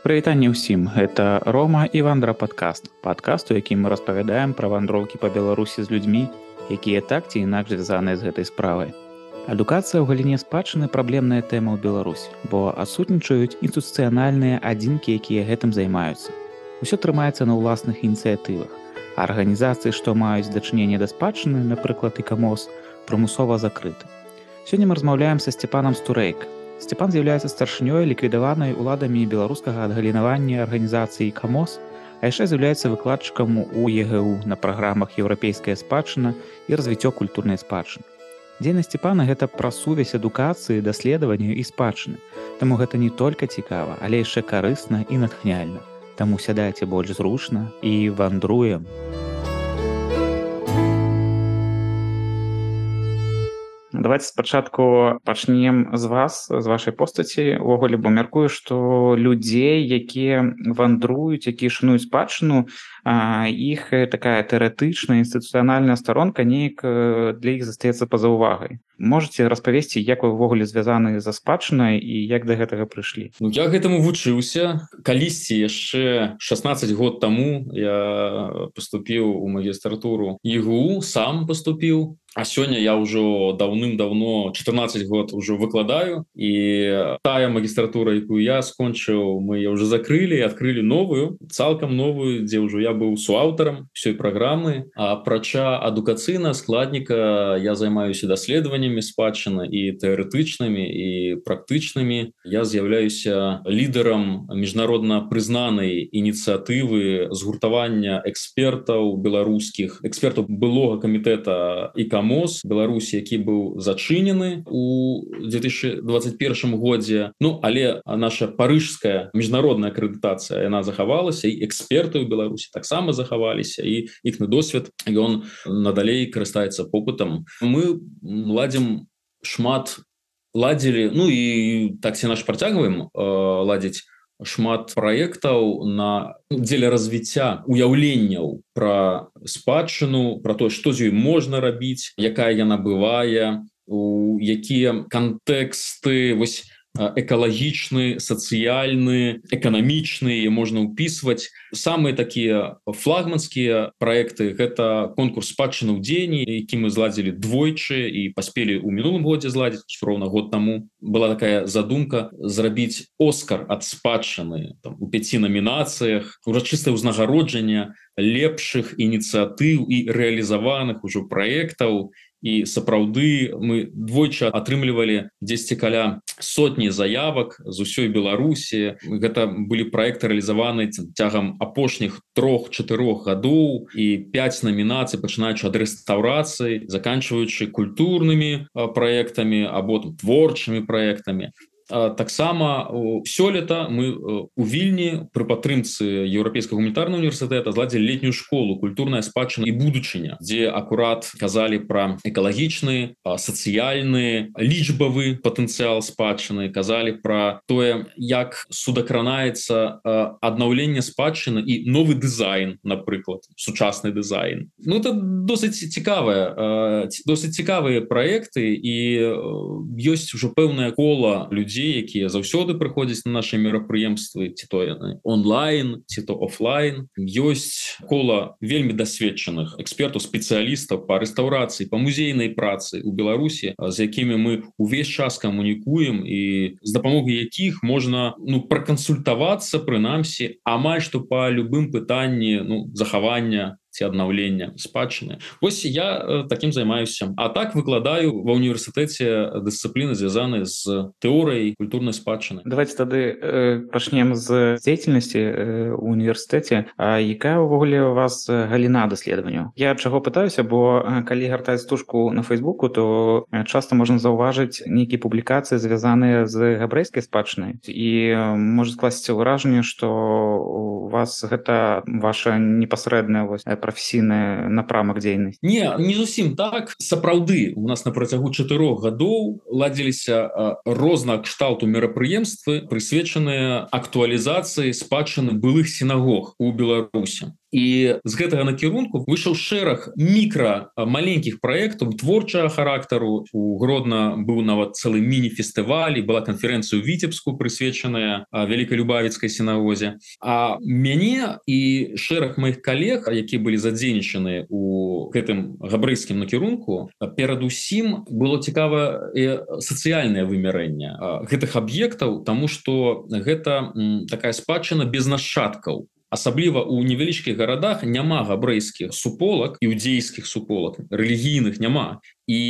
Прывітанне ўсім. Гэта Рома і вандра падкаст. Падкаст у якім мы распавядаем пра вандроўкі па беларусі з людзьмі якія так ці інакш звязаныя з гэтай справай. Адукацыя ў галіне спадчыны праблемная тэма ў беларусі бо адсутнічаюць інстытуцыянальныя адзінкі якія гэтым займаюцца. Усё трымаецца на ўласных ініцыятывах. Арганізацыі што маюць дачыненне да спадчыны напрыклад і камос прымусова закрыты. Сёння мы размаўляем са сцепанам стурэйка Сцепан з'яўляецца старшынёй ліквідаванай уладамі беларускага адгалінавання арганізацыі камос, а яшчэ з'яўляецца выкладчыкам у ЕГУ на праграмах еўрапейская спадчына і развіццё культурнай спадчыны. Дзейнасць Сцепана гэта пра сувязь адукацыі, даследаванню і спадчыны. Таму гэта не толькі цікава, але яшчэ карысна і натхняльна. Таму сядайце больш зручна і вандруем. Давайте спачатку пачнем з вас з вашай постаці. Увогуле бо мяркую што людзей якія вандруюць якія шануюць спадчыну іх такая тэоретычная інстытуцыянальная старонка неяк для іх застаецца па-за ўвагай. Можете распавесці як вы ўвогуле звязаны за спадчынай і як да гэтага прыйшлі? Ну, я гэтаму вучыўся. Калісьці яшчэ 16 год таму я поступіў у магістратуру ігу сам поступіў А сёння я ўжо даўным-давно 14 год уже выкладаю. І тая магістратура якую я скончыў мы уже закрылі адкрылі новую цалкам новую дзе ўжо я быў суаўтарам всёй праграмы апрача адукацыйна складніка я займаюся даследаваннямі спадчыны і тэарэтычнымі і практычнымі я з'яўляюся лідарам міжнародна прызнанай ініцыятывы згуртавання экспертаў беларускіх экспертаў былога камітэта і ка камос беларусі які быў зачынены у 2021 годзе. Ну але наша парыжская міжнародная акрэдытацыя яна захавалася і эксперты ў беларусі таксама захаваліся і іхны досвед ён надалей карыстаецца попытам. Мы ладзім шмат ладзілі ну і таксі наш працягваем э, ладзіць шмат праектаў на дзеля развіцця уяўленняў пра спадчыну про то што з ёй можна рабіць якая яна бывае у якія кантэксты вось экалагічны сацыяльны эканамічныя можна ўпісваць самыя такія флагманскія проекты гэта конкурс спадчыны ў дзені які мы зладзілі двойчы і паспелі ў мінулым годзе зладзіць роўна год таму была такая задумка зрабіць оскар ад спадчыны у пяці намінацыях урачыстае ўзнагароджання лепшых ініцыятыў і рэалізаваных ужо праектаў і сапраўды мы двойча атрымлівалі дзесьці каля сотні заявак з усёй беларусі. Гэта былі проекты рэалізаваны цягам апошніх трох-чатырох гадоў і 5 намінацый пачынаючы ад рэстаўрацыі заканчиваючы культурнымі проектамі або творчымі проектамі таксама сёлета мы у вільні пры падтрымцы еўрапейскага гуманітарна універсітэта зладзілі летнюю школу культурная спадчына і будучыня дзе акурат казалі пра экалагічны сацыяльны лічбавы патэнцыял спадчыны казалі пра тое як судакранаецца аднаўленне спадчыны і новы дызайн напрыклад сучасны дызайн. Ну это досыць цікавая досыць цікавыя проекты і ёсць ужо пэўная кола людзей людзей якія заўсёды прыходзяць на наши мерапрыемствы ці то онлайн ці то офлайн. Ёсць кола вельмі дасведчаных экспертаў спецыялістаў по рэстаўрацыі по музейнай працы у беларусі з якімі мы увесь час камунікуем і з дапамогай якіх можна ну пракансультавацца прынамсі амаль што по любым пытанні ну захавання ці аднаўлення спадчыны Вось я таким займаюся. А так выкладаю ва універсітэце дысцыпліны звязаны з тэорыяй культурнай спадчыны давайте тады э, пачнем з дзейнасці э, універсітэце А якая ўвогуле у вас галіна даследаванню я чаго пытаюся бо калі гартаць стужку на фейсбуку то часто можна заўважыць нейкія публікацыі звязаныя з габрэйскай спадчынай і можа скласці ўражанне што у вас гэта ваша непасрэдная вось прафесійны напрамак дзейнасць не не зусім так. Сапраўды у нас на працягу чатырох гадоў ладзіліся розна кшталту мерапрыемствы прысвечаныя актуалізацыі спадчыны былых сінагог у беларусі і з гэтага накірунку выйшаў шэраг мікра маленькіх праектаў творчага характару. У гродна быў нават цэлы міні-фестывалі была канферэнцыя ў віцебску прысвечаная вялікай любавіцкай сінагозе. А мяне і шэраг моихх калег які былі задзейнічаны у гэтым габрэйскім накірунку перадусім было цікава сацыяльнае вымярэнне гэтых аб'ектаў тому что гэта такая спадчына без нашчадкаў асабліва у невялічкіх гарадах няма габрэйскіх суполак іудзейскіх суполак рэлігійных няма і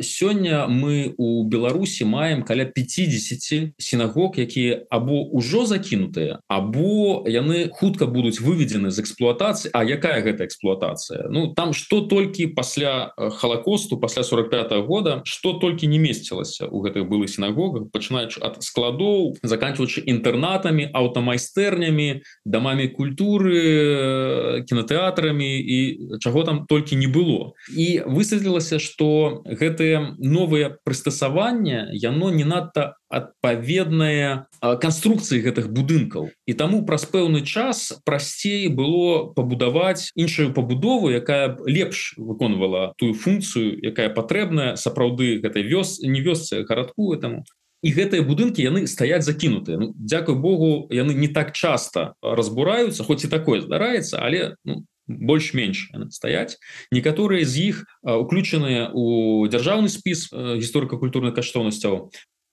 сёння мы у беларусі маем каля 50 сінагог якія або ўжо закінутыя або яны хутка будуць выведены з эксплуатацыі. А якая гэта эксплуатацыя? Ну там что толькі пасля холокосту пасля 45 -го года что толькі не месцілася у гэтых былых сінагогах пачынаючы ад складоў заканчиваючы інтэрнатамі аўтамайстэрнямі дамамі культуры культуры кінотэатрамі і чаго там толькі не было. І высветлілася что гэтые новыя прыстасавання яно не надта адпаведная канструкцыі гэтых будынкаў. І таму праз пэўны час прасцей было пабудаваць іншую пабудову якая лепш выконвала тую функцыю якая патрэбная сапраўды гэтай вёс не вёсцы гарадку этому і гэтыя будынкі яны стаяць закінутыя. Ну, Дякую Богу яны не так часто разбураюцца хоць і такое здараецца але ну, больш-менш стаяць некаторыя з іх уключаныя у дзяржаўны спіс гісторыка-культурных каштоўнасцяў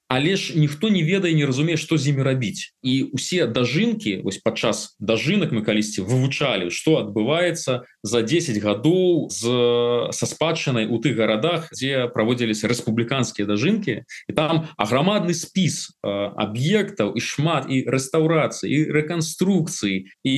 але ж ніхто не ведае не разумее што з імі рабіць і усе дажынкі вось падчас дажынак мы калісьці вывучалі што адбываецца за 10 гадоў з са спадчынай у тых гарадах дзе праводзіліся рэспубліканскія дажынкі і там аграмадны спіс аб'ектаў і шмат і рэстаўрацыі і рэканструкцыі і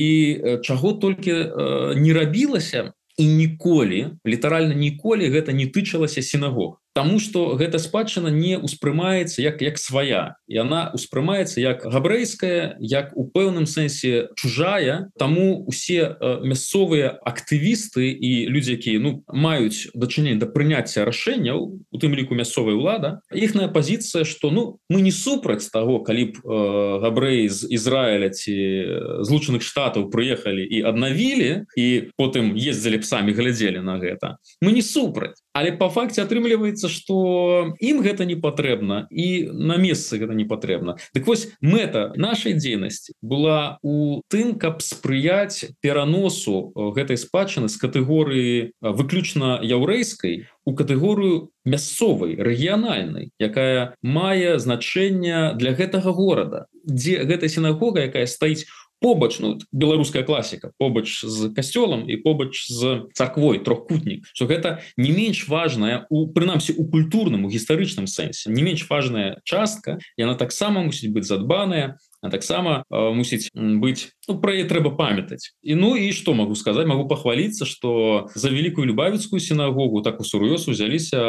чаго толькі не рабілася і ніколі літаральна ніколі гэта не тычылася сінагог Таму что гэта спадчына не ўспрымаецца як як свая яна успрымаецца як габрэйская як у пэўным сэнсе чужая. Таму усе э, мясцовыя актывісты і людзі якія ну маюць дачынень да прыняцця рашэнняў у тым ліку мясцовая ўлада іхная пазіцыя что ну мы не супраць того калі б э, габрэі з Ізраіля ці злучаных штатаў прыехалі і аднавілі і потым ездзілі б самі глядзелі на гэта. Мы не супраць. Але по факце атрымліваецца что ім гэта не патрэбна і на месцы гэта не патрэбна. Так вось мэта нашай дзейнасці была у тым каб спрыяць пераносу гэтай спадчыны з катэгорыі выключна яўрэйскай у катэгорыю мясцовай рэгіянальнай якая мае значэнне для гэтага горада дзе гэта сінагога якая стаіць у побач ну, беларуская класіка побач з касцёлам і побач з царквой трохкутнік. Что гэта не менш важная у прынамсі у культурным у гістарычным сэнсе. Не менш важная частка яна таксама мусіць быць задбаная таксама мусіць быць ну, пра яе трэба памятаць. І ну і что могу сказать могу похвалиться что за великкую любавіцкую сінагогу так усур'ёз узяліся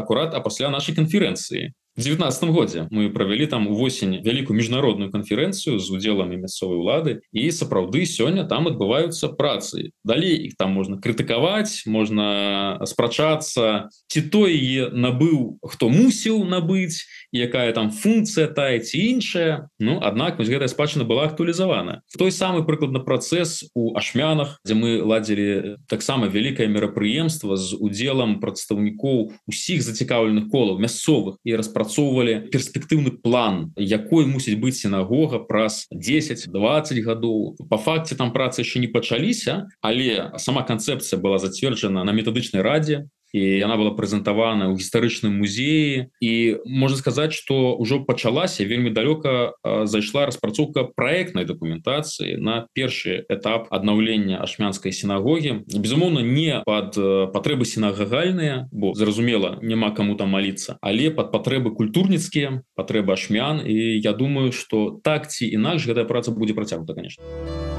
акурат а пасля нашай канферэнцыі 19 годзе мы правялі там увосень вялікую міжнародную канферэнцыю з удзелами мясцовай улады і сапраўды сёння там адбываюцца працы. Далей іх там можна крытыкаваць можна спрачацца ці той набыў хто мусіў набыць якая там функцыя тая ці іншая Ну аднак вось гэтая спадчына была актуалізавана той самы прыкладна працэс у ашмянах дзе мы ладзілі таксама вялікае мерапрыемства з удзелам прадстаўнікоў усіх зацікаўленых колаў мясцовых і распрацоўваць выпрацоўвалі перспектыўны план якой мусіць быць сінагога праз 10-20 гадоў. По факце там працы яшчэ не пачаліся але сама канцэпцыя была зацверджана на метадычнай радзе і яна была прэзентавана ў гістарычным музеі і можна сказаць что ўжо пачалася вельмі далёка зайшла распрацоўка проектнай дакументацыі на першы этап аднаўлення ашмянскай сінагогі безумоўна не под патрэбы сінагагальныя бо зразумела няма кому там молиться але под патрэбы культурніцкія патрэбы ашмян. І я думаю что так ці інакш гэтая праца будзе працягнута конечно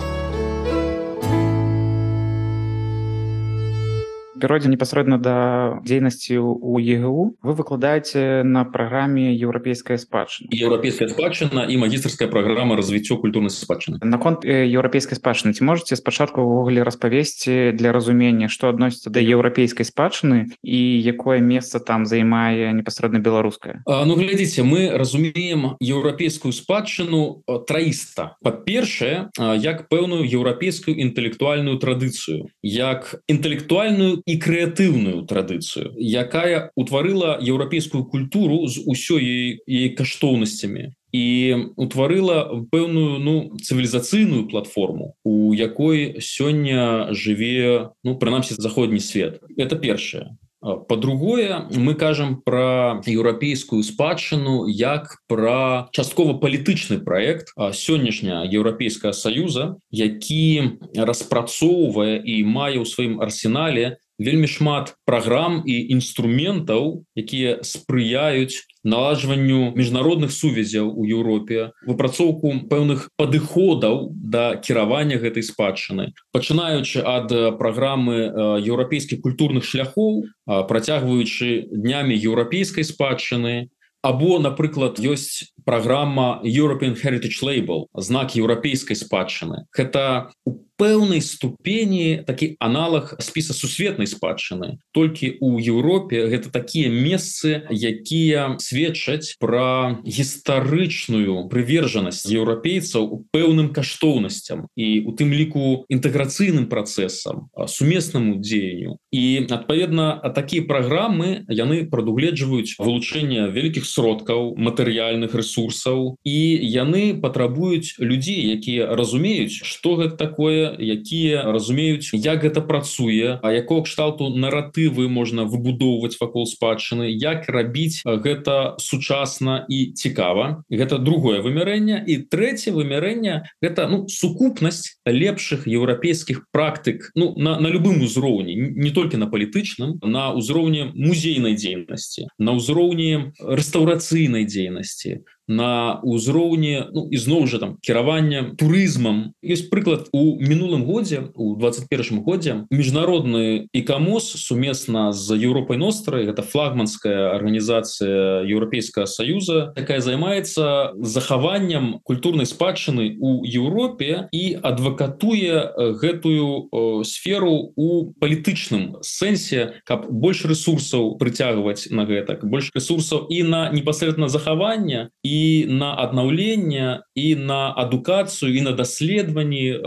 перайдзе непасрэдна да дзейнасці у ЕГУ вы выкладаеце на праграме еўрапейская спадчына еўрапейская спадчына і магістрская праграма развіццё культурнай спадчыны. Наконт еўрапейскай спадчыны ці можете спачатку ўвогуле распавесці для разумення што адносіцца да еўрапейскай спадчыны і якое месца там займае непасрэдна беларуская? Ну глядзіце мы разумеем еўрапейскую спадчыну 300 па-першае як пэўную еўрапейскую інтэлектуальную традыцыю. Як інтэлектуальную і крэатыўную традыцыю якая утварыла еўрапейскую культуру з усёй і каштоўнасцямі і утварыла пэўную ну цывілізацыйную платформу у якой сёння жыве ну прынамсі заходні свет. Это першае. По-другое мы кажам про еўрапейскую спадчыну як про часткова палітычны проект сённяшняя еўрапейская союза які распрацоўвае і мае ў сваім арсенале вельмі шмат праграм і інструментаў якія спрыяюць наладжванню міжнародных сувязяў у Еўропе выпрацоўку пэўных падыходаў да кіравання гэтай спадчыны. Пачынаючы ад праграмы еўрапейскіх культурных шляхоў працягваючы днямі еўрапейскай спадчыны або напрыклад ёсць праграма European heritage label знак еўрапейскай спадчыны. Гэта у пэўнай ступені такі аналаг спіса сусветнай спадчыны. Толькі у Еўропе гэта такія месцы якія сведчаць пра гістарычную прывержанасць еўрапейцаў пэўным каштоўнасцям і у тым ліку інтэграцыйным працэсам сумеснаму дзеянню і адпаведна такія праграмы яны прадугледжваюць вылучэнне вялікіх сродкаў матэрыяльных ресурсаў і яны патрабуюць людзей якія разумеюць что гэта такое якія разумеюць як гэта працуе а якого кшталту наратывы можна выбудоўваць вакол спадчыны як рабіць гэта сучасна і цікава. Гэта другое вымярэнне. І трэцяе вымярэнне гэта ну сукупнасць лепшых еўрапейскіх практык ну на, на любым узроўні не толькі на палітычным на ўзроўні музейнай дзейнасці на ўзроўні рэстаўрацыйнай дзейнасці на ўзроўні ну, ізноў жа там кіравання турызмам. Есть прыклад у мінулым годзе у 21 годзе міжнародны ікамос сумесна з Еўропай нострай гэта флагманская арганізацыя еўрапейскага саюза такая займаецца захаваннем культурнай спадчыны у Еўропе і адвакатуе гэтую о, сферу у палітычным сэнсе каб больш ресурсаў прыцягваць на гэтак больш ресурсаў і на непасрэдна захавання і на аднаўленне і на адукацыю і на даследаванні э,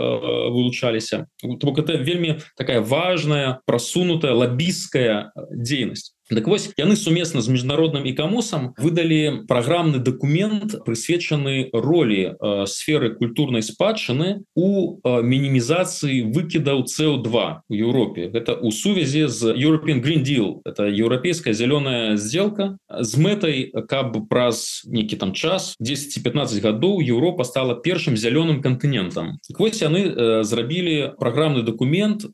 вылучаліся бок это вельмі такая важная прасунутая лабійская дзейнасць Так вось яны сумесна з міжнародным ікамусам выдалі праграмны дакумент прысвечаны ролі э, сферы культурнай спадчыны у э, мінімізацыі выкідаў CO2 у Еўропе гэта у сувязі з European Green Deal. Это еўрапейская зялёная сделка. З мэтай каб праз нейкі там час 10-15 гадоў Еўропа стала першым зялёным кантынентам так вось яны э, зрабілі праграмны дакумент э,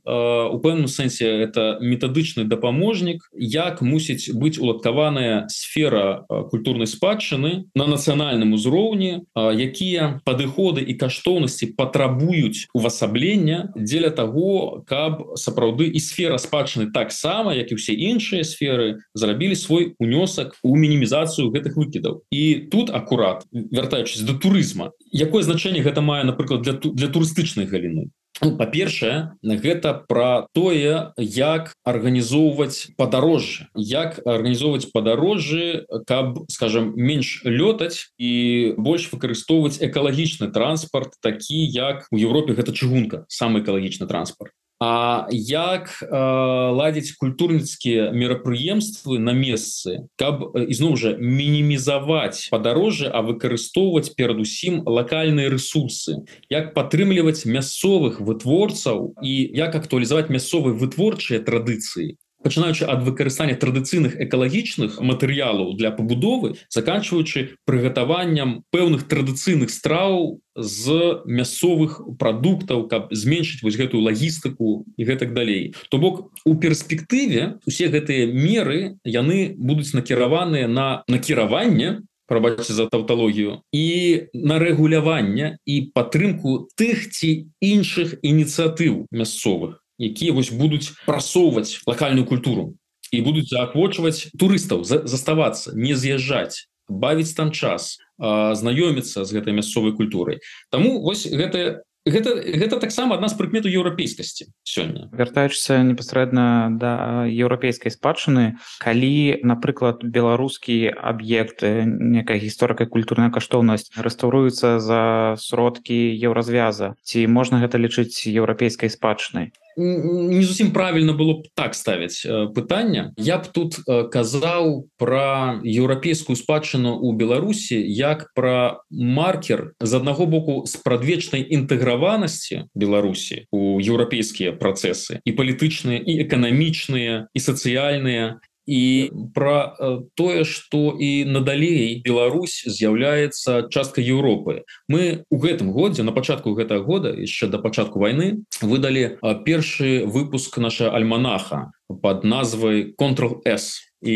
у пэўным сэнсе это метадычны дапаможнік як мусіць быць уладкаваная сфера культурнай спадчыны на нацыянальным узроўні якія падыходы і каштоўнасці патрабуюць увасаблення дзеля того каб сапраўды і сфера спадчыны таксама як і ўсе іншыя сферы зрабілі свой унёсак у мінімізацыю гэтых выкідаў. І тут акурат вяртаючись до турызма якое значение гэта мае напрыклад для для турыстычнай галіны Ну, па-першае гэта пра тое як арганізоўваць падарожжа. Як арганізоўваць падарожжы каб скажем менш лётаць і больш выкарыстоўваць экалагічны транспарт такі як у Еўропе гэта чыгунка самы экалагічны транспарт А як э, ладзіць культурніцкія мерапрыемствы на месцы каб ізноў жа мінімізаваць падарожжа а выкарыстоўваць перадусім лакальныя ресурсы як падтрымліваць мясцовых вытворцаў і як актуалізаваць мясцовыя вытворчыя традыцыі пачынаючы ад выкарыстання традыцыйных экалагічных матэрыялаў для пабудовы заканчваючы прыгатаваннем пэўных традыцыйных страў з мясцовых прадуктаў каб зменшыць вось гэтую лагістыку і гэтак далей то бок у перспектыве усе гэтыя меры яны будуць накіраваныя на накіраванне прабачце за таўталогію і на рэгуляванне і падтрымку тых ці іншых ініцыятыў мясцовых якія вось будуць прасоўваць лакальную культуру і будуць заахвочваць турыстаў за, заставацца не з'язджаць бавіць там час знаёміцца з гэтай мясцовай культурай. Таму вось гэтая гэта гэта таксама адна з прыкмету еўрапейскасці сёння. Вяртаючыся непасрэдна да еўрапейскай спадчыны калі напрыклад беларускі аб'ект некая гісторыка культурная каштоўнасць рэстаўруецца за сродкі еўразвяза ці можна гэта лічыць еўрапейскай спадчынай не зусім правильно было б так ставіць э, пытання я б тут э, казаў про еўрапейскую спадчыну у беларусі як про маркер з аднаго боку спрадвечнай інтэграванасці беларусі у еўрапейскія працэсы і палітычныя і эканамічныя і сацыяльныя і про э, тое что і надалей Беларусь з'яўляецца часткай Еўропы мы у гэтым годзе на пачатку гэтага года яшчэ до пачатку войны выдалі э, першы выпуск наша альманаха под назвай control s і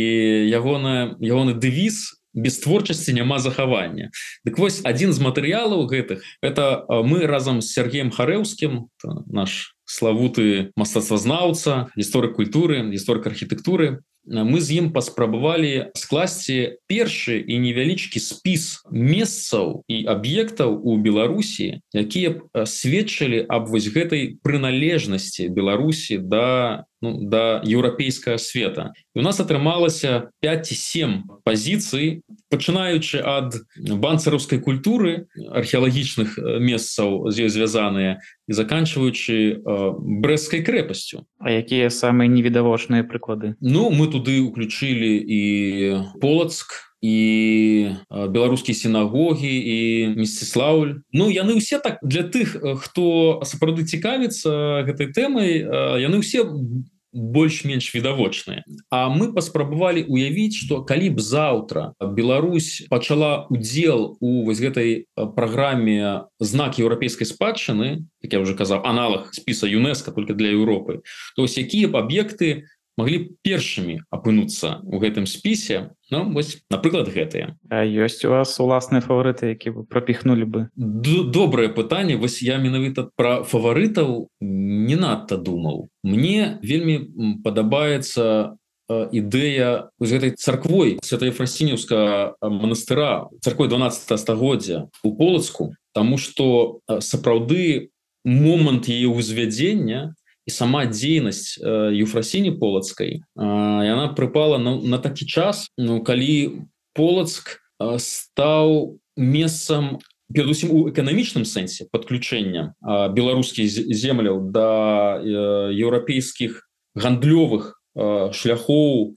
ягоная ягоны дэвіз без творчасці няма захавання Дык вось один з матэрыялаў гэтых это э, мы разам з Сергеем харэўскім наш славуты мастацтвазнаўца гісторык культуры гісторык архітэктуры мы з ім паспрабавалі скласці першы і невялічкі спіс месцаў і аб'ектаў у Беларусі якія б сведчылі аб вось гэтай прыналежнасці Беларусі да ну, да еўрапейскага света. І у нас атрымалася 5-7 пазіцый пачынаючы ад банцараўскай культуры археалагічных месцаў з ёй звязаныя і заканчиваючы брэсцкай крэпасцю А якія самыя невідавочныя прыклады Ну мы туды уключілі і полацк і беларускія сінагогі і місціслаўль Ну яны ўсе так для тых хто сапраўды цікавіцца гэтай тэмай яны ўсе больш-менш відавочныя. А мы паспрабавалі уявіць что калі б заўтра Беларусь пачала удзел у вось гэтай праграме знак еўрапейскай спадчыны як я уже казаў аналог спіса ЮНЕСКО только для Европы то есть якія б аб'екты могли першымі апынуцца у гэтым спісе. Ну вось напрыклад гэтыя. Ёсць у вас уласныя фаварыты які вы пропіхнули бы? Добрае пытанне. Вось я менавіта про фаварытаў не надта думаў. Мне вельмі падабаецца ідэя з гэтай царквой святой фрасінеўска манастыра царквой 12 стагоддзя у полацку. Тому что сапраўды момант яе ўзвядзення і сама дзейнасць э, юфрасіні полацкай э, яна прыпала на, на такі час ну калі полацк э, стаў месцам перадусім у эканамічным сэнсе подключэння э, беларускіх земляў да э, еўрапейскіх гандлёвых шляхоў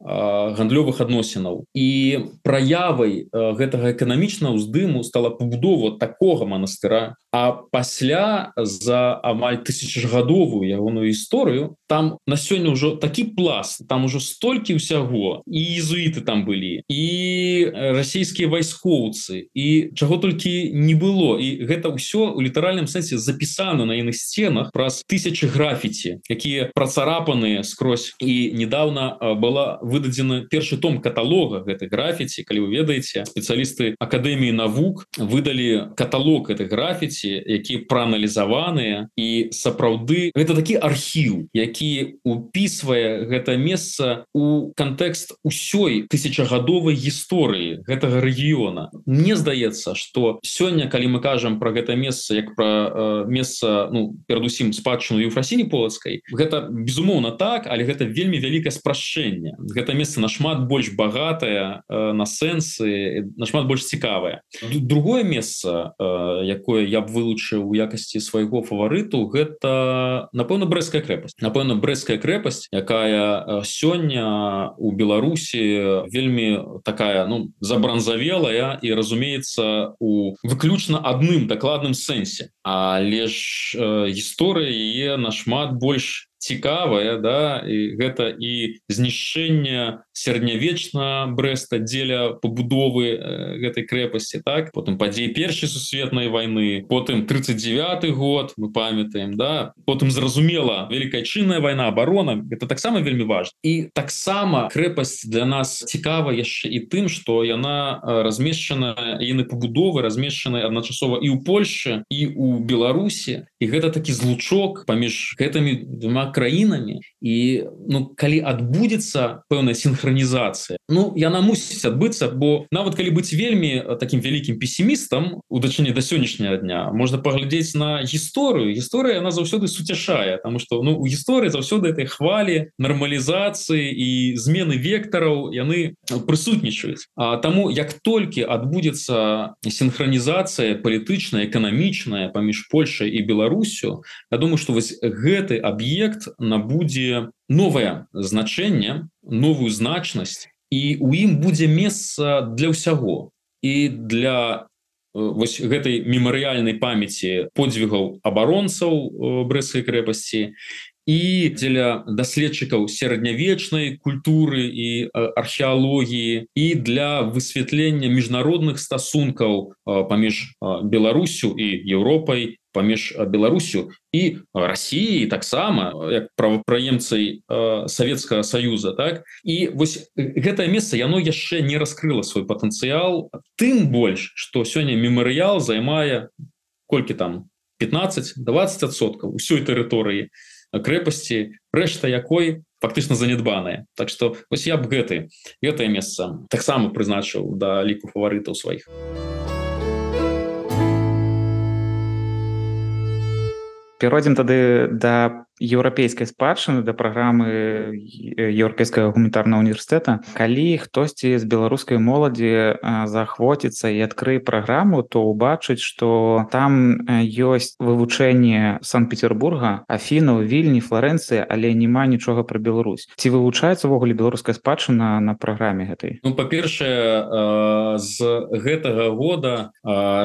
гандлёвых адносінаў. І праявай гэтага эканамічнага ўздыму стала пабудова такога манастыра. А пасля за амаль тысячагадовую ягоную гісторыю там на сёння ўжо такі пласт там ужо столькі ўсяго. І езуіты там былі і расійскія вайскоўцы і чаго толькі не было. І гэта ўсё у літаральным сэнсе запісана на іных сценах праз тысячи графіці якія працарапаныя скрозь і не недавно была выдадзена першы том каталога гэтай графіці калі вы ведаеце спецыялісты акадэміі навук выдалі каталог этой графіці які прааналізаваныя і сапраўды гэта такі архіў які упісвае гэта месца у кантэкст усёй тысячагадовай гісторыі гэтага рэгіёна. Мне здаецца что сёння калі мы кажам про гэта месца як про э, месца ну перадусім спадчыну юфрасіні полацкай гэта безумоўна так але гэта вельмі вялі вялікае спрашэнне гэта месца нашмат больш багатае э, на сэнсы нашмат больш цікавае. Другое месца э, якое я б вылучыў у якасці свайго фаварыту гэта напэўна брэская крэпасць. Напэўна брэская крэпасць якая э, сёння у беларусі вельмі такая ну забранзавелая і разумеецца у выключна адным дакладным сэнсе. Але ж гісторыя яе нашмат больш цікавая да і гэта і знішчэнне сярэднявечна брэста дзеля пабудовы гэтай крэпасці так? Потым падзеі першай сусветнай войны потым 39 год мы памятаем да? Потым зразумела вялікая чынная вайна оборона это таксама вельмі важно і таксама крэпасць для нас цікава яшчэ і тым что яна размешчана яны пабудовы размешчаны адначасова і ў Польше і у Беларусі. І гэта такі злучок паміж гэтымі двума краінамі. І ну калі адбудзецца пэўная синхронізацыя Ну яна мусіць адбыцца бо нават калі быць вельмі таким вялікім пессімістам у дачыне да сённяшняга дня можна паглядзець на гісторыю. Гісторыя она заўсёды суцяшае тому что ну у гісторыі заўсёды этой хвалі нармалізацыі і змены вектараў яны прысутнічаюць. А таму як толькі адбудзецца синхронізацыя палітычная эканамічная паміж Польшай і Беларусю Я думаю что вось гэты аб'ект набудзе новое значэнне новую значнасць і у ім будзе месца для ўсяго. І для вось гэтай мемарыяльнай памяці подзвігаў абаронцаў брэскай крэпасці і дзеля даследчыкаў сярэднявечнай культуры і археалогіі і для высвятлення міжнародных стасункаў паміж Беларусю і Еўропай паміж Беларусю і Росіі таксама як правапраемцай Савецкага союза так? І вось гэтае месца яно яшчэ не раскрыла свой патэнцыял тым больш что сёння мемарыял займае колькі там 15-20 адсоткаў усёй тэрыторыі крэпасці рэшта якой фактычна занядбаная. Так что вось я б гэты гэтае месца таксама прызначыў да ліку фаварытаў сваіх. Перайдзем тады да еўрапейскай спадчыны да праграмы еўрапейскага гуманітарнага універсітэта калі хтосьці з беларускай моладзі заахвоціцца і адкрый праграму то убачыць что там ёсць вывучэнне санкт-петербурга афіну вільні флоренцыі але няма нічога пра Беларусь. Ці вывучаецца ўвогуле беларуская спадчына на праграме гэтай? Ну па-першае з гэтага года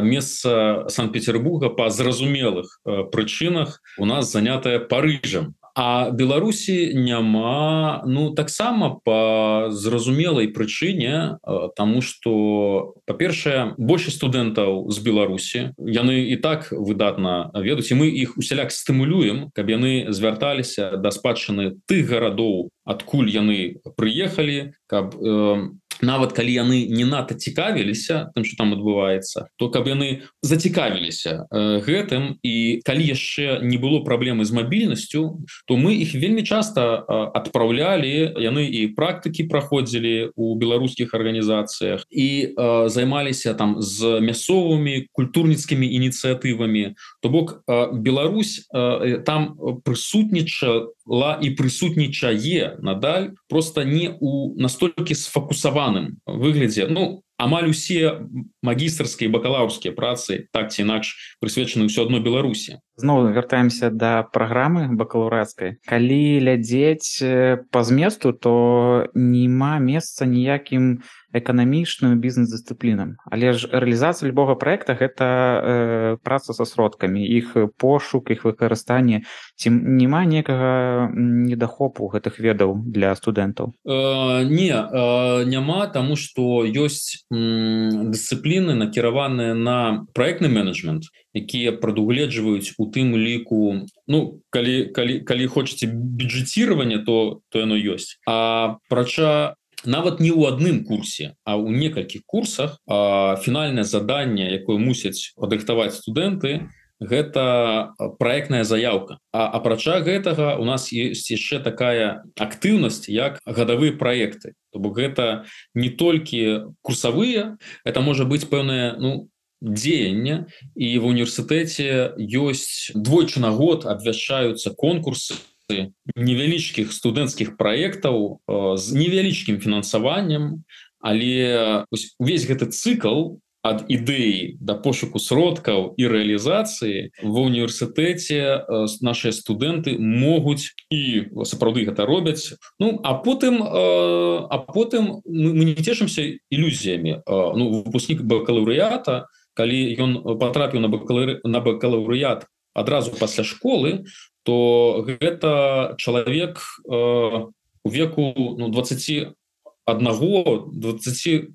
месца санкт-петербурга па зразумелых прычынах у нас занятая пары бліжам а беларусі няма ну таксама по зразумелай прычыне тому что па-першае больше студэнтаў з беларусі яны і так выдатна ведаюць і мы іх усяляк стымулюем каб яны звярталіся да спадчыны тых гарадоў адкуль яны прыехалі каб э, нават калі яны не надта цікавіліся тым что там адбываецца то каб яны зацікавіліся э, гэтым і калі яшчэ не было праблемы з мабільнасцю то мы их вельмі часто адпраўлялі яны і практыкі праходзілі у беларускіх арганізацыях і э, займаліся там з мясцовымі культурніцкімі ініцыятывамі. То бок э, Беларусь э, там прысутніча ла і прысутнічае надаль просто не у настолькі сфокусаваным выглядзе ну амаль усе магістрскія бакалаўрскія працы так ці інакш прысвечаны ўсё адно беларусі зноў вяртаемся да праграмы бакалаўрацкай калі глядзець по зместу то няма месца ніякім эканамічным бізнес-дысцыплінам але ж рэалізацыя любога проекта гэта э, праца са сродкамі. Іх пошук іх выкарыстанне. Ці няма некага недахопу гэтых ведаў для студэнтаў. Э, не э, няма тому что ёсць дысцыпліны накіраваныя на проектны менеджмент якія прадугледжваюць у тым ліку ну калі калі калі хочаце бюджетирование то то яно ёсць. А прача нават не ў адным курсе а ў некалькіх курсах фінальнае заданне якое мусяць падрыхтаваць студэнты гэта проектная заявка а апрача гэтага у нас есть яшчэ такая актыўнасць як гадавыя проекты то бок гэта не толькі курсавыя это можа быць пэўная ну дзеяння і в універсітэце ёсць двойчы на год абвяшчаюцца конкурсы невялічкіх студэнцкіх праектаў з невялічкім фінансаваннем але увесь гэты цыкл ад ідэі да пошуку сродкаў і рэалізацыі ва універсітэце нашыя студэнты могуць і сапраўды гэта робяць. Ну а потым а потым мы не цешымся ілюзіямі. Ну выпускнік бакалаўрыята калі ён патрапіў на бакалары на бакалаўрыят адразу пасля школы то гэта чалавек э, у веку ну, 20 одного 20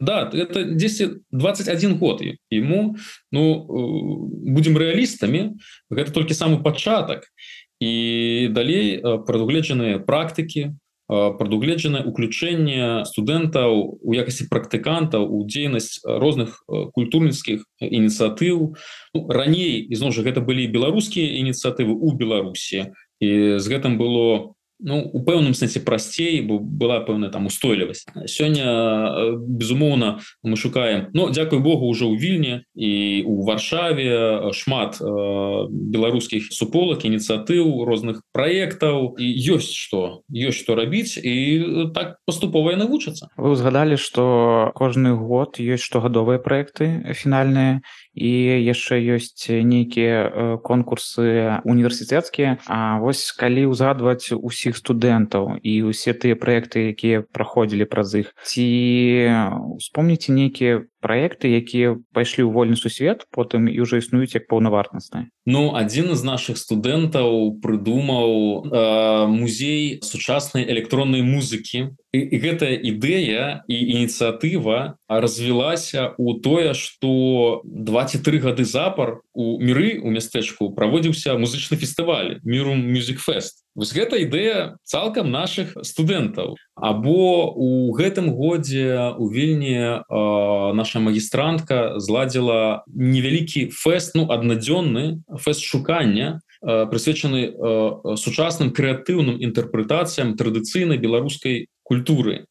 да это 10 21 год ему ну э, будем реалістамі гэта толькі самы пачатак. І далей прадугледжаныя практыкі прадугледжанае уключэнне студэнтаў у якасці практыкантаў у дзейнасць розных культурніцкіх ініцыятыў ну, раней ізноў жа гэта былі беларускія ініцыятывы у беларусі і з гэтым было ну у пэўным сэнсе прасцей бо была пэўная там устойлівасць. Сёння э, безумоўна мы шукаем но дзякуй Богу уже ў вільні і у варшаве шмат э, беларускіх суполак ініцыятыў розных праектаў. І ёсць што ёсць што рабіць і так паступова навучацца вы узгадалі что кожны год ёсць штогадовыя проекты фінальныя і яшчэ ёсць нейкія конкурсы універсітэцкія А вось калі ўзгадваць усіх студэнтаў і ўсе тыя праекты якія праходзілі праз іх ці успомніце нейкія проекты якія пайшлі ў вольны сусвет потым і ўжо існуюць як паўнавартасныя. Ну адзін з наших студэнтаў прыдумаў э, музей сучаснай электроннай музыкі. І, і гэтая ідэя і ініцыятыва развілася у тое что 23 гады запар у міры у мястэчку праводзіўся музычны фестываль міру music фест вось гэта ідэя цалкам наших студэнтаў. Або у гэтым годзе у вільні наша магістрантка зладзіла невялікі фэст ну аднадзённы фэст шукання прысвечаны сучасным крэатыўным інтэрпрэтацыям традыцыйнай беларускай культуры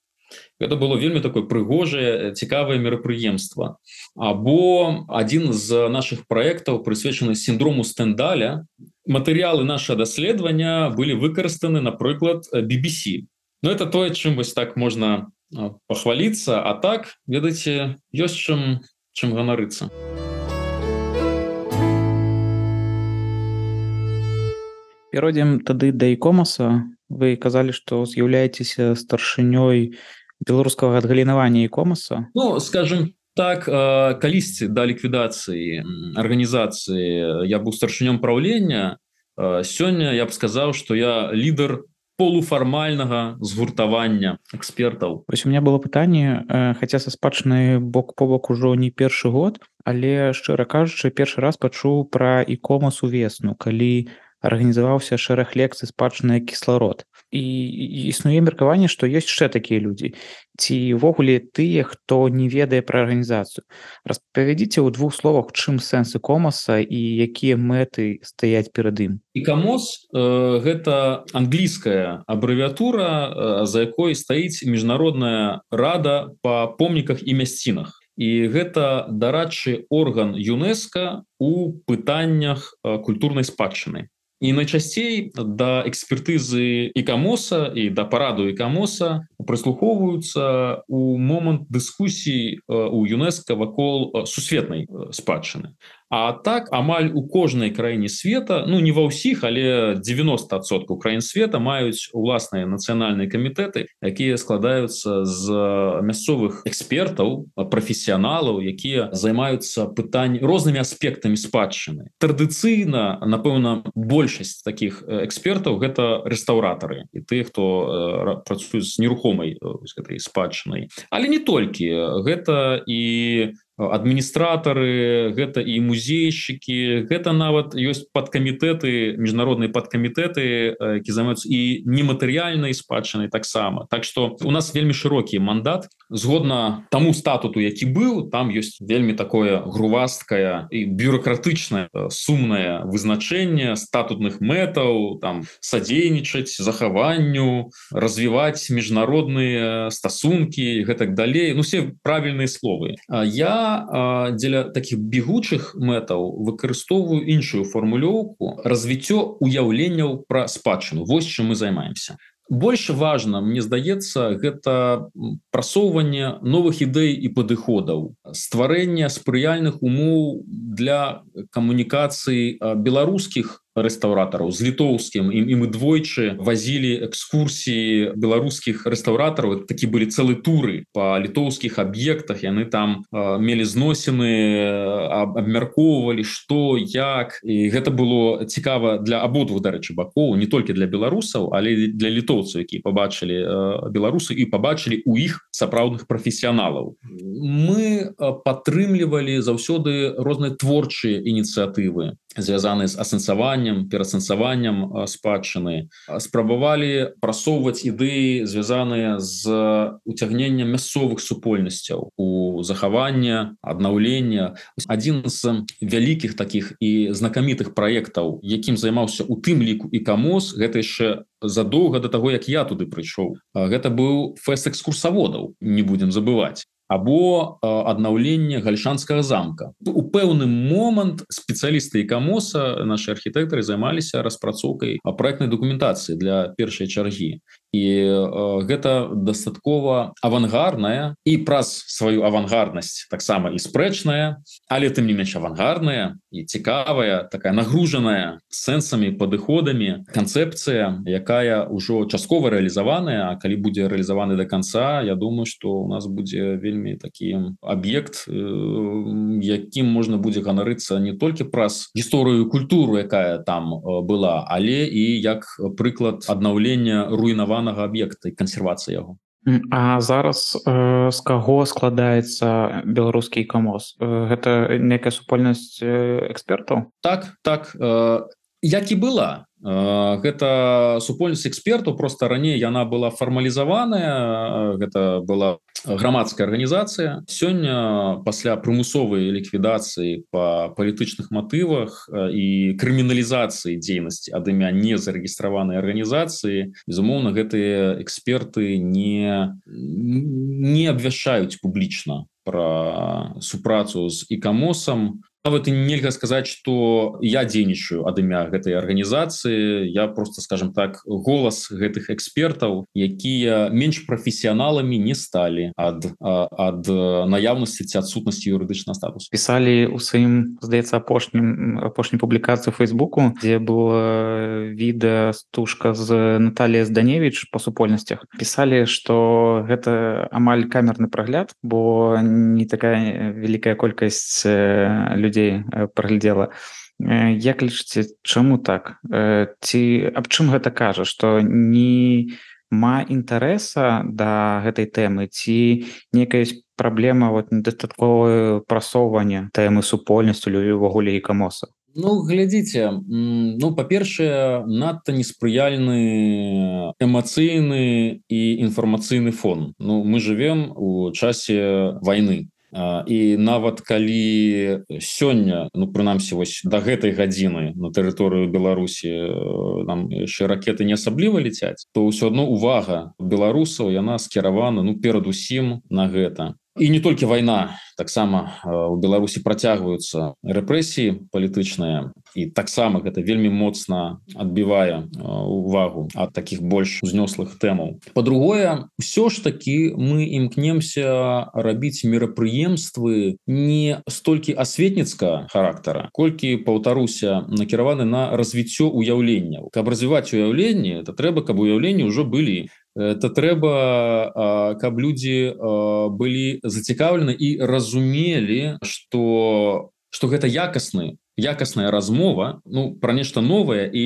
это было вельмі такое прыгожае цікавае мерапрыемства. Або адзін з наших проектаў прысвечаны сіндрому стэндаля. Матэрыялы наше даследавання былі выкарыстаны напрыклад BBC но это тое чым вось так можна пахваліцца. А так ведаеце ёсць чым чым ганарыцца. Перайдзем тады да ікомаса. Вы казалі што з'яўляецеся старшынёй беларускага адгалінавання і комаса? Ну скажем так калісьці да ліквідацыі арганізацыі я быў старшынём праўлення сёння я б сказаў что я лідар полуфармальнага згуртавання экспертаў. Ось у меня было пытанне хаця са спадчыны бок побок ужо не першы год але шчыра кажучы першы раз пачуў пра ікомас увесну калі арганізаваўся шэраг лекцый спадчыны кісларод і існуе меркаванне што ёсць яшчэ такія людзі. Цівогуле тыя хто не ведае пра арганізацыю? Распавядзіце ў двух словах чым сэнсы комаса і якія мэты стаяць перад ім. І камос э, гэта англійская абрэвіатура э, за якой стаіць міжнародная рада па помніках і мясцінах. І гэта дарадчы орган ЮНЕСКО у пытаннях э, культурнай спадчыны і найчасцей да экспертызы і камоса і да параду і камоса прыслухоўваюцца у момант дыскусій у ЮНЕСКО вакол сусветнай спадчыны А так амаль у кожнай краіне света ну не ва ўсіх але 90соткаў краін света маюць уласныя нацыянальныя камітэты якія складаюцца з мясцовых экспертаў прафесіяналаў якія займаюцца пытань рознымі аспектамі спадчыны. Традыцыйна напэўна большасць таких экспертаў гэта рэстаўратары і ты хто працуюць з нерухомай гэтай спадчынай але не толькі гэта і адміністратары гэта і музейшчыкі. Гэта нават ёсць падкамітэты міжнародныя падкамітэты які займаюцца і нематэрыяльнай спадчынай таксама. Так что у нас вельмі шырокі мандат. Згодна таму статуту які быў там ёсць вельмі такое грувасткае і бюрократычнае сумнае вызначэнне статутных мэтаў там садзейнічаць захаванню развіваць міжнародныя стасункі гэтак далей. Ну все правільныя словы. Я дзеля таких бегучых мэтаў выкарыстоўваю іншую формулёўку развіццё уяўленняў пра спадчыну. Вось чым мы займаемся. Больше важно мне здаецца гэта прасоўванне новых ідэй і падыходаў стварэння спрыяльных умоў для камунікацыі беларускіх рэстаўратараў з літоўскім і, і мы двойчы вазілі экскурсіі беларускіх рэстаўратараў такі былі цэлы туры по літоўскіх аб'ектах яны там э, мелі зносіны абмяркоўвалі што як. І гэта было цікава для абодвух дарэчы бакоў не толькі для беларусаў але для літоўцаў які побачылі э, беларусы і побачылі у іх сапраўдных прафесіяналаў мы падтрымлівалі заўсёды розныя творчыя ініцыятывы звязаны з асэнсаваннем перасэнсаваннем спадчыны. Спрабавалі прасоўваць ідэі звязаныя з уцягненнем мясцовых супольнасцяў у захавання аднаўлення адзін з вялікіх таких і знакамітых праектаў якім займаўся у тым ліку і камос гэта яшчэ задоўга до таго як я туды прыйшоў. Гэта быў фэст экскурсаводаў не будемм забываць або аднаўленне гальшанскага замка. У пэўны момант спецыялісты камоса наши архітэктары займаліся распрацоўкай а проектной документацыі для першай чаргі і э, гэта дастаткова авангарная і праз сваю авангарднасць таксама і спрэчная але тым не менш авангардная і цікавая такая нагружаная сэнсамі падыходамі канцэпцыя якая ўжо часткова рэалізаваная. А калі будзе рэалізаваны до конца Я думаю что у нас будзе вельмі такі аб'ект э, якім можна будзе ганарыцца не толькі праз гісторыю культуру якая там э, была але і як прыклад аднаўлення руйнавання захаванага аб'екта і кансервацыі яго. А зараз э, з каго складаецца беларускі камоз? Гэта некая супольнасць экспертаў? Так так э, як і была гэта супольнасць экспертаў просто раней яна была фармалізаваная гэта была грамадская арганізацыя. Сёння пасля прымусовай ліквідацыі по палітычных матывах і крыміналізацыі дзейнасці ад імя не зарэгістраванай арганізацыі безумоўна гэтыя эксперты не не абвяшаюць публічна про супрацу з ікамосам нават і нельга сказаць что я дзейнічаю ад імя гэтай арганізацыі. Я просто скажем так голас гэтых экспертаў якія менш прафесіяналамі не сталі ад ад наяўнасці ці адсутнасці юрыдычна статус пісалі у сваім здаецца апошнім апошняй публікацыі фейсбуку дзе было відэа стужка з Наталія зданевич по супольнасцях. Пісалі что гэта амаль камерны прагляд бо не такая вялікая колькасць людзей людзей праглядзела як лічыце чаму так? Ці аб чым гэта кажа? Што не ма інтарэса да гэтай тэмы ці некая праблема вот недастатковае прасоўвання тэмы супольнасцю увогуле і камоса Ну глядзіце ну па-першае надта неспрыяльны эмацыйны і інфармацыйны фон. Ну мы живвем у часе войны і нават калі сёння ну прынамсі вось до гэтай гадзіны на тэрыторыю беларусі нам яшчэ ракеты не асабліва ліцяць то ўсё адно увага беларусаў яна скіравана ну перадусім на гэта і не толькі вайна таксама у беларусі працягваюцца рэпрэсіі палітычныя і таксама гэта вельмі моцна адбівае увагу ад таких больш узнёслых тэмаў. По-другое все ж таки мы імкнемся рабіць мерапрыемствы не столькі асветніцка характара колькі паўтаруся накіраваны на развіццё уяўленняў каб развіваць уяўленне это трэба каб уяўленні ўжо былі это трэба каб людзі былі зацікаўлены і разумелі что что гэта якасны якасная размова ну про нешта новое і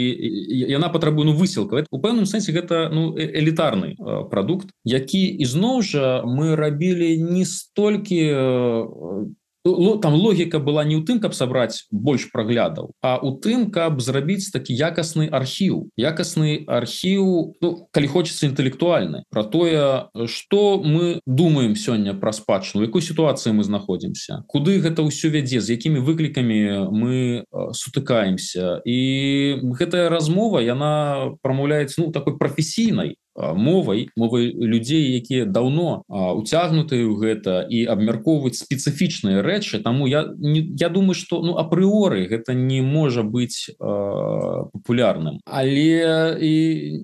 яна патрабуе ну высілка у пэўным сэнсе гэта ну элітарны прадукт які ізноў жа мы рабілі не столькі там логіка была не ў тым каб сабраць больш праглядаў а у тым каб зрабіць такі якасны архіў якасны архіў ну, калі хочется інтэлектуальны про тое что мы думаем сёння пра спадчыну якой сітуацыі мы знаходзімся куды гэта ўсё вядзе з якімі выклікамі мы сутыкаемся. І гэтая размова яна прамаўляецца ну такой прафесійнай мовай мовай людзей якія даўно уцягнутыя ў гэта і абмяркоўваюць спецыфічныя рэчы. Таму я не, я думаю что ну апрыоры гэта не можа быць папулярным. Але і,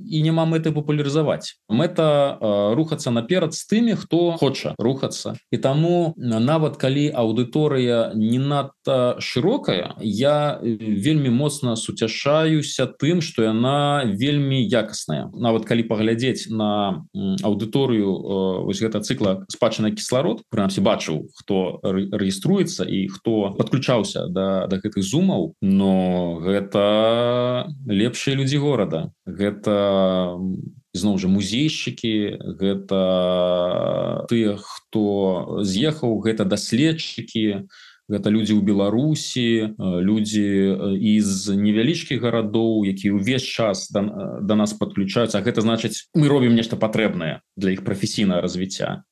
і няма мэты папулярызаваць. Мэта рухацца наперад з тымі хто хоча рухацца. І таму нават калі аўдыторыя не надта шырокая я вельмі моцна суцяшаюся тым что яна вельмі якасная. Нават калі паглядзець паглядзець на аўдыторыю э, вось гэта цыкла спадчына кісларод прынамсі бачыў хто рэгіструецца і хто подключаўся да да гэтых зумаў но гэта лепшыя людзі горада гэта зноў жа музейшчыкі гэта тыя хто з'ехаў гэта даследчыкі гэта людзі ў беларусі э, людзі из э, невялічкіх гарадоў які ўвесь час да, да нас подключаюцца гэта значыць мы робім нешта патрэбнае для іх прафесійнае развіцця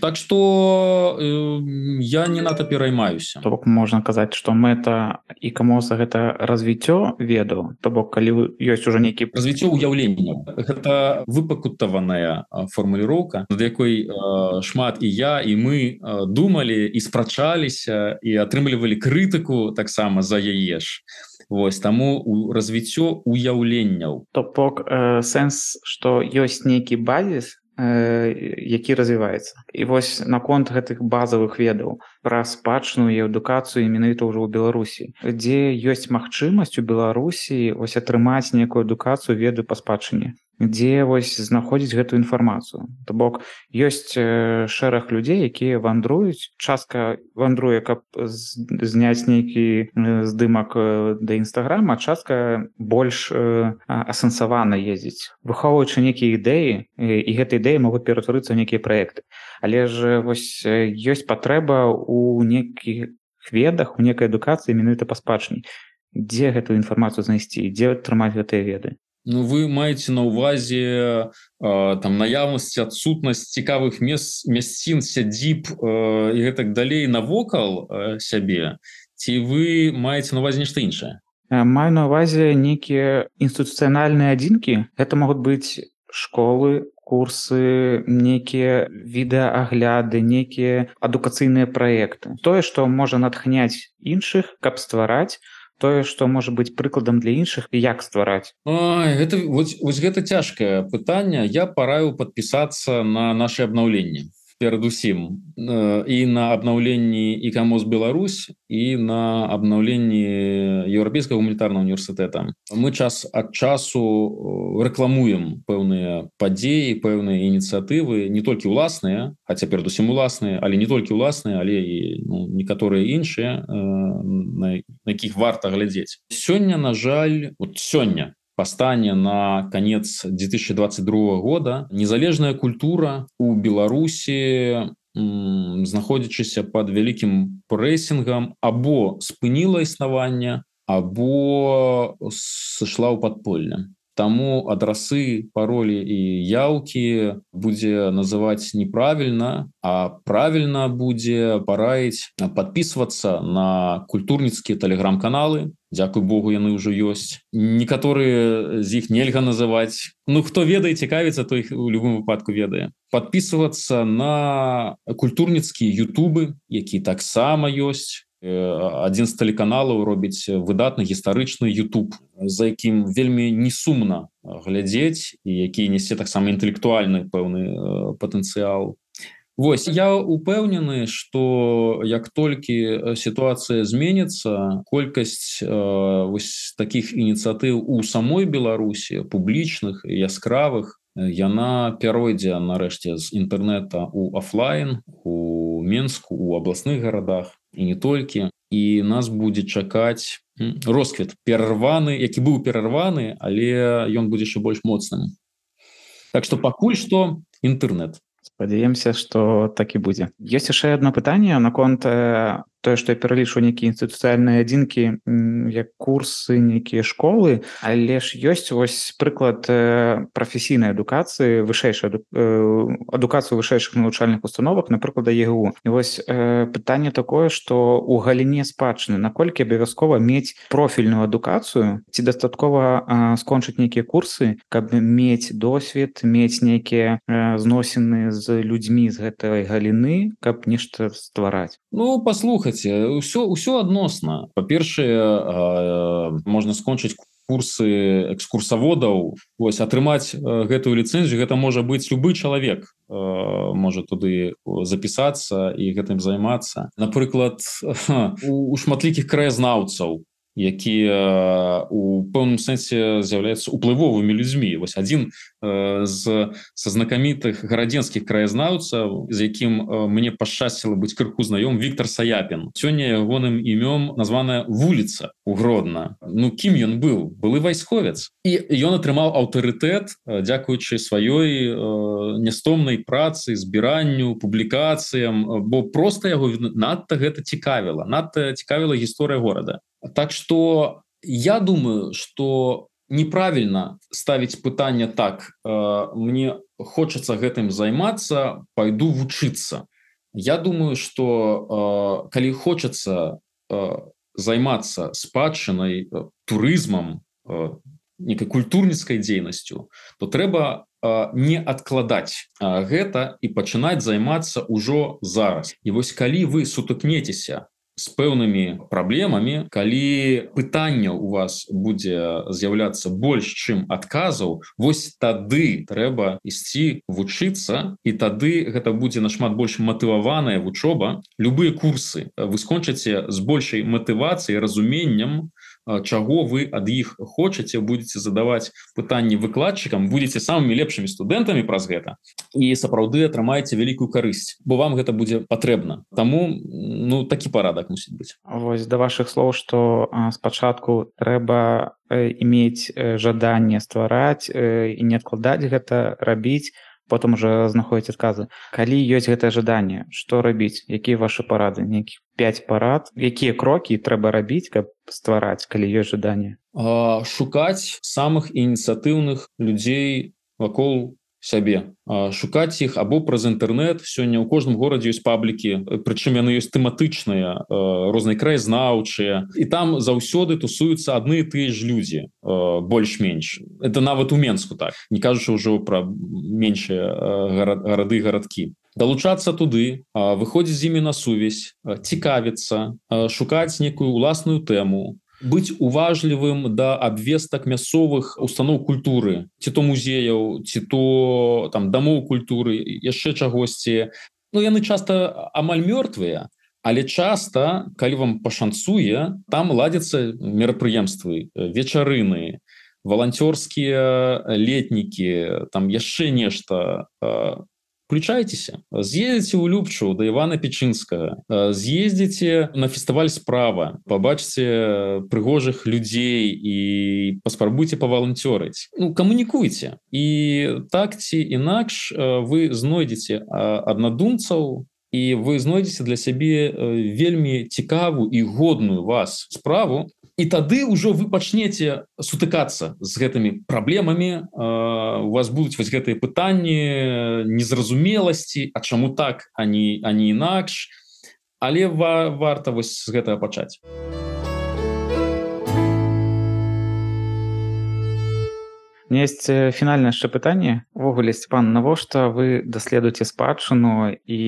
Так что э, я не надо пераймаюся. То бок можна казаць что мэта і камоса гэта развіццё веду то бок калі ёсць уже нейкі развіццё ўяўлення. Гэта выпакутаваная формуліроўка над якой э, шмат і я і мы думалі і спрачаліся і атрымлівалі крытыку таксама за яе ж. Вось таму у развіццё уяўленняў то бок э, сэнс что ёсць нейкі базіс які развіваецца. І вось наконт гэтых базовых ведаў пра спадчную і адукацыю менавіта ўжо ў беларусі дзе ёсць магчымасць у беларусі ось атрымаць некую адукацыю веду па спадчыне дзе вось знаходзіць гэтую інфармацыю. То бок ёсць шэраг людзей якія вандруюць. Частка вандруе каб зняць нейкі здымак да нстаграма частка больш асэнсавана ездзіць. Выхоўваючы нейкія ідэі і гэтай ідэі могуць ператварыцца нейкія праекты. Але ж вось ёсць патрэба у нейкіх ведах у некай адукацыі менавіта па спадчыне. Дзе гэтую інфармацыю знайсці? Дзе атрымаць гэтыя веды Ну вы маеце на увазе э, там наяўнасць адсутнасць цікавых мест мясцін сядзіб э, і гэтак далей навокал э, сябе ці вы маеце на увазе нешта іншае? Маю на увазе нейкія інстытуцыянальныя адзінкі. Это могуць быць школы курсы нейкія відэаагляды нейкія адукацыйныя праекты. Тое што можа натхняць іншых каб ствараць тое што можа быць прыкладам для іншых як ствараць? Гэта вось, вось гэта цяжкае пытанне. Я параю подпісацца на наше абнаўленне перадусім э, і на абнаўленні і камоз Беларусь і на абнаўленні еўрапейскага гуманітарного універсітэта. Мы час ад часу э, рэкламуем пэўныя падзеі пэўныя ініцыятывы не толькі ўласныя хаця перадусім уласныя але не толькі ўласныя але і ну, некаторыя іншыя э, на якіх варта глядзець. Сёння на жаль вот сёння стане на конец 2022 года незалежная культура у беларусі знаходзячыся под вялікім прэсінгам або спыніла існавання або сышла ў подпольне Таму адрасы паролі і яўкі будзе называць неправільна, а правільна будзе параіць подписывацца на культурніцкія тэлеграм-каналы. Дякуй Богу, яны ўжо ёсць. Некаторыя з іх нельга называць. Ну хто ведае цікавіцца, то іх у любым выпадку ведае. Подписывацца на культурніцкія Ютубы, які таксама ёсць адзін з тэлеканалаў робіць выдатны гістарычны YouTube за якім вельмі не сумна глядзець і які несе таксама інтэлектуальны пэўны патэнцыял Вось я упэўнены что як толькі сітуацыя зменится колькасць вось таких ініцыятыў у самой беларусі публічных яскравых яна пяройдзе нарэшце з інтэрнета у офлайн у менску у абласных гарадах і не толькі. І нас будзе чакаць росквіт перарваны які быў перарваны але ён будзе яшчэ больш моцным. Так что пакуль што інтэрнет спадзяемся что так і будзе ёсць яшчэ одно пытанне наконт тое што я пералічу нейкія інстытуцыяльныя адзінкі як курсы нейкія школы але ж ёсць вось прыклад прафесійнай адукацыі вышэйшай адукацыю вышэйшых навучальных установах напрыклад егу. І вось пытанне такое што у галіне спадчыны наколькі абавязкова мець профільную адукацыю ці дастаткова скончыць нейкія курсы каб мець досвед мець нейкія зносіны з людзьмі з гэтай галіны каб нешта ствараць? Ну паслухайце ўсё ўсё адносна па-першае можна скончыць курсы экскурсаводаў вось атрымаць гэтую ліцэнзію гэта можа быць любы чалавек можа туды запісацца і гэтым займацца. Напрыклад у шматлікіх краязнаўцаў якія у пэўным сэнсе з'яўляюцца уплывовымі людзьмі вось адзін з са знакамітых гарадзенскіх краязнаўцаў з якім мне пашчасціла быць крыху знаём Віктор саяпін. Сёння ягоным імём названая вуліца угродна Ну кім ён быў былы вайсковец і ён атрымаў аўтарытэт дзякуючы сваёй нястомнай працы збіранню публікацыям бо просто яго надта гэта цікавіла. Надта цікавіла гісторыя горада Так что я думаю, что неправильно ставить пытание так э, мне хочется гэтым займаться пойду вучиться я думаю что э, коли хочется э, займаться спадчыной э, турызмом э, некой культурніцкай дзейнасцю то трэба э, не адкладаць э, гэта і пачынаць займацца ўжо зараз. І вось калі вы сутыкнецеся с пэўнымі праблемамі калі пытання у вас будзе з'яўляцца больш чым адказаў вось тады трэба ісці вучыцца і тады гэта будзе нашмат больш матываваная вучоба. Любыя курсы вы скончыце з большай матывацыяй разуменнем чаго вы ад іх хочаце будете задаваць пытанні выкладчыкам будете самымі лепшымі студэнтамі праз гэта і сапраўды атрымаеце вялікую карысць бо вам гэта будзе патрэбна. Таму ну такі парадак мусіць быць. Вось да ваших слоў что спачатку трэба іметь жаданне ствараць і не адкладаць гэта рабіць потым уже знаходзіць адказы калі ёсць гэтае жаданне что рабіць якія ваши парады? Нейкі 5 парад? Якія крокі трэба рабіць каб ствараць калі ёсць жаданне шукаць самых ініцыятыўных людзей вакол сябе шукаць іх або праз інтэрнет сёння ў кожным горадзе ёсць паблікі прычым яны ёсць тэматычныя рознай краязнаўчыя. І там заўсёды тусуюцца адны і тыя ж людзі больш-менш. Это нават у менску так не кажучы ўжо пра меншыя гарады гарадкі. Далучацца туды выходзіць з імі на сувязь цікавіцца шукаць некую уласную тэму быць уважлівым да абвестак мясцовых устаноў культуры. Ці то музеяў ці то там дамоў культуры яшчэ чагосьці. Ну яны часта амаль мёртвыя але часта калі вам пашанцуе там ладзяцца мерапрыемствы вечарыны валанцёрскія летнікі там яшчэ нешта включайтеся з'ездзіце ў любчу да Івана печынскага з'ездзіце на фестываль справа побачце прыгожых людзей і паспрабуйце паваланцёрыць ну камунікуйце і так ці інакш вы знойдзеце аднадумцаў і вы знойдзеце для сябе вельмі цікавую і годную вас справу і тады ўжо вы пачнеце сутыкацца з гэтымі праблемамі у вас будуць вось гэтыя пытанні незразумеласці А чаму так они они інакш але ва варта вось з гэтага пачаць. Есть фінальнае яшчэ пытанне увогуле Степан навошта вы даследуеце спадчыну і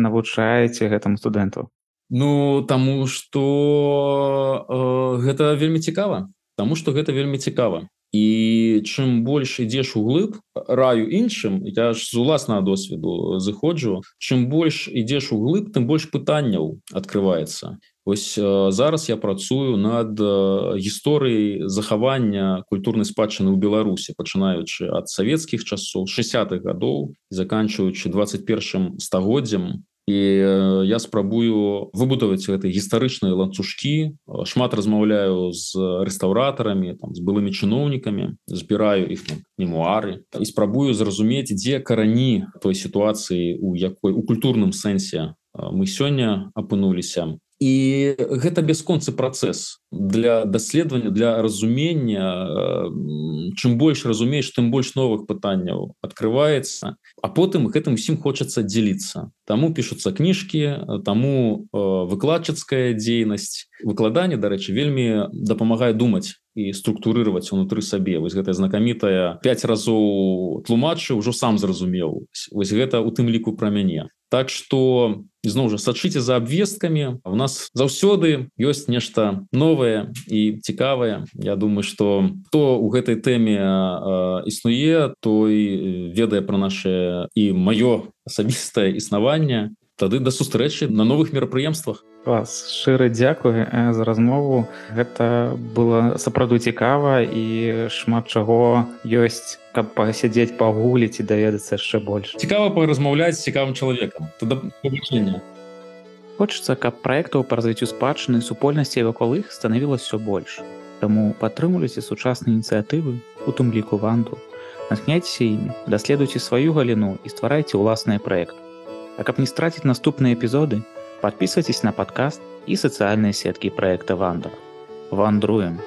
навучаеце гэтаму студэнту Ну таму что э, гэта вельмі цікава Таму что гэта вельмі цікава і чым больш ідзеш углыб раю іншым я ж з уласнага досведу зыходжу чым больш ідзеш углыб тым больш пытанняў открывваецца ось э, зараз я працую над э, гісторыяй захавання культурнай спадчыны ў беларусе пачынаючы ад савецкіх часоў 60-х гадоў заканчиваючы 21 стагоддзям і я спрабую выбудаваць гэтай гістарычныя ланцужкі шмат размаўляю з рэстаўратарамі там з былымі чыноўнікамі збіраю іх мемуары і спрабую зразумець дзе карані той сітуацыі у якой у культурным сэнсе мы сёння апынуліся і гэта бясконцы працэс для даследавання для разумення чым больш разумееш тым больш новых пытанняў открывваецца а потым гэтым усім хочацца дзеліцца таму пішуцца кніжкі таму выкладчыцкая дзейнасць. Выкладанне дарэчы вельмі дапамагае думаць і структурировать унутры сабе. Вось гэтая знакамітая 5 разоў тлумачы ўжо сам зразумеў. Вось гэта у тым ліку пра мяне Так что ізноў жа сачыце за абвесткамі у нас заўсёды ёсць нешта новае і цікавае. Я думаю что то у гэтай тэме існуе той ведае пра наше і маё асабістае існаванне. Тады да сустрэчы на новых мерапрыемствах вас шчыры дзякуй за размову. Гэта было сапраўду цікава і шмат чаго ёсць каб пасядзець пагуліць і даведацца яшчэ больш. Цікава паразмаўляць цікавым чалавекам. Побачэння хочацца каб праектаў па развіццю спадчыны супольнасці вакол іх станавілася все больш. Таму падтрымлівайце сучасныя ініцыятывы у тым ліку ванду. Натхняйцеся імі даследуйце сваю галіну і стварайце ўласныя праекты. А каб не страціць наступныя эпізоды, подписывайтесь на подкаст і сацыяльныя сеткі проекта Вандер. Вандруем!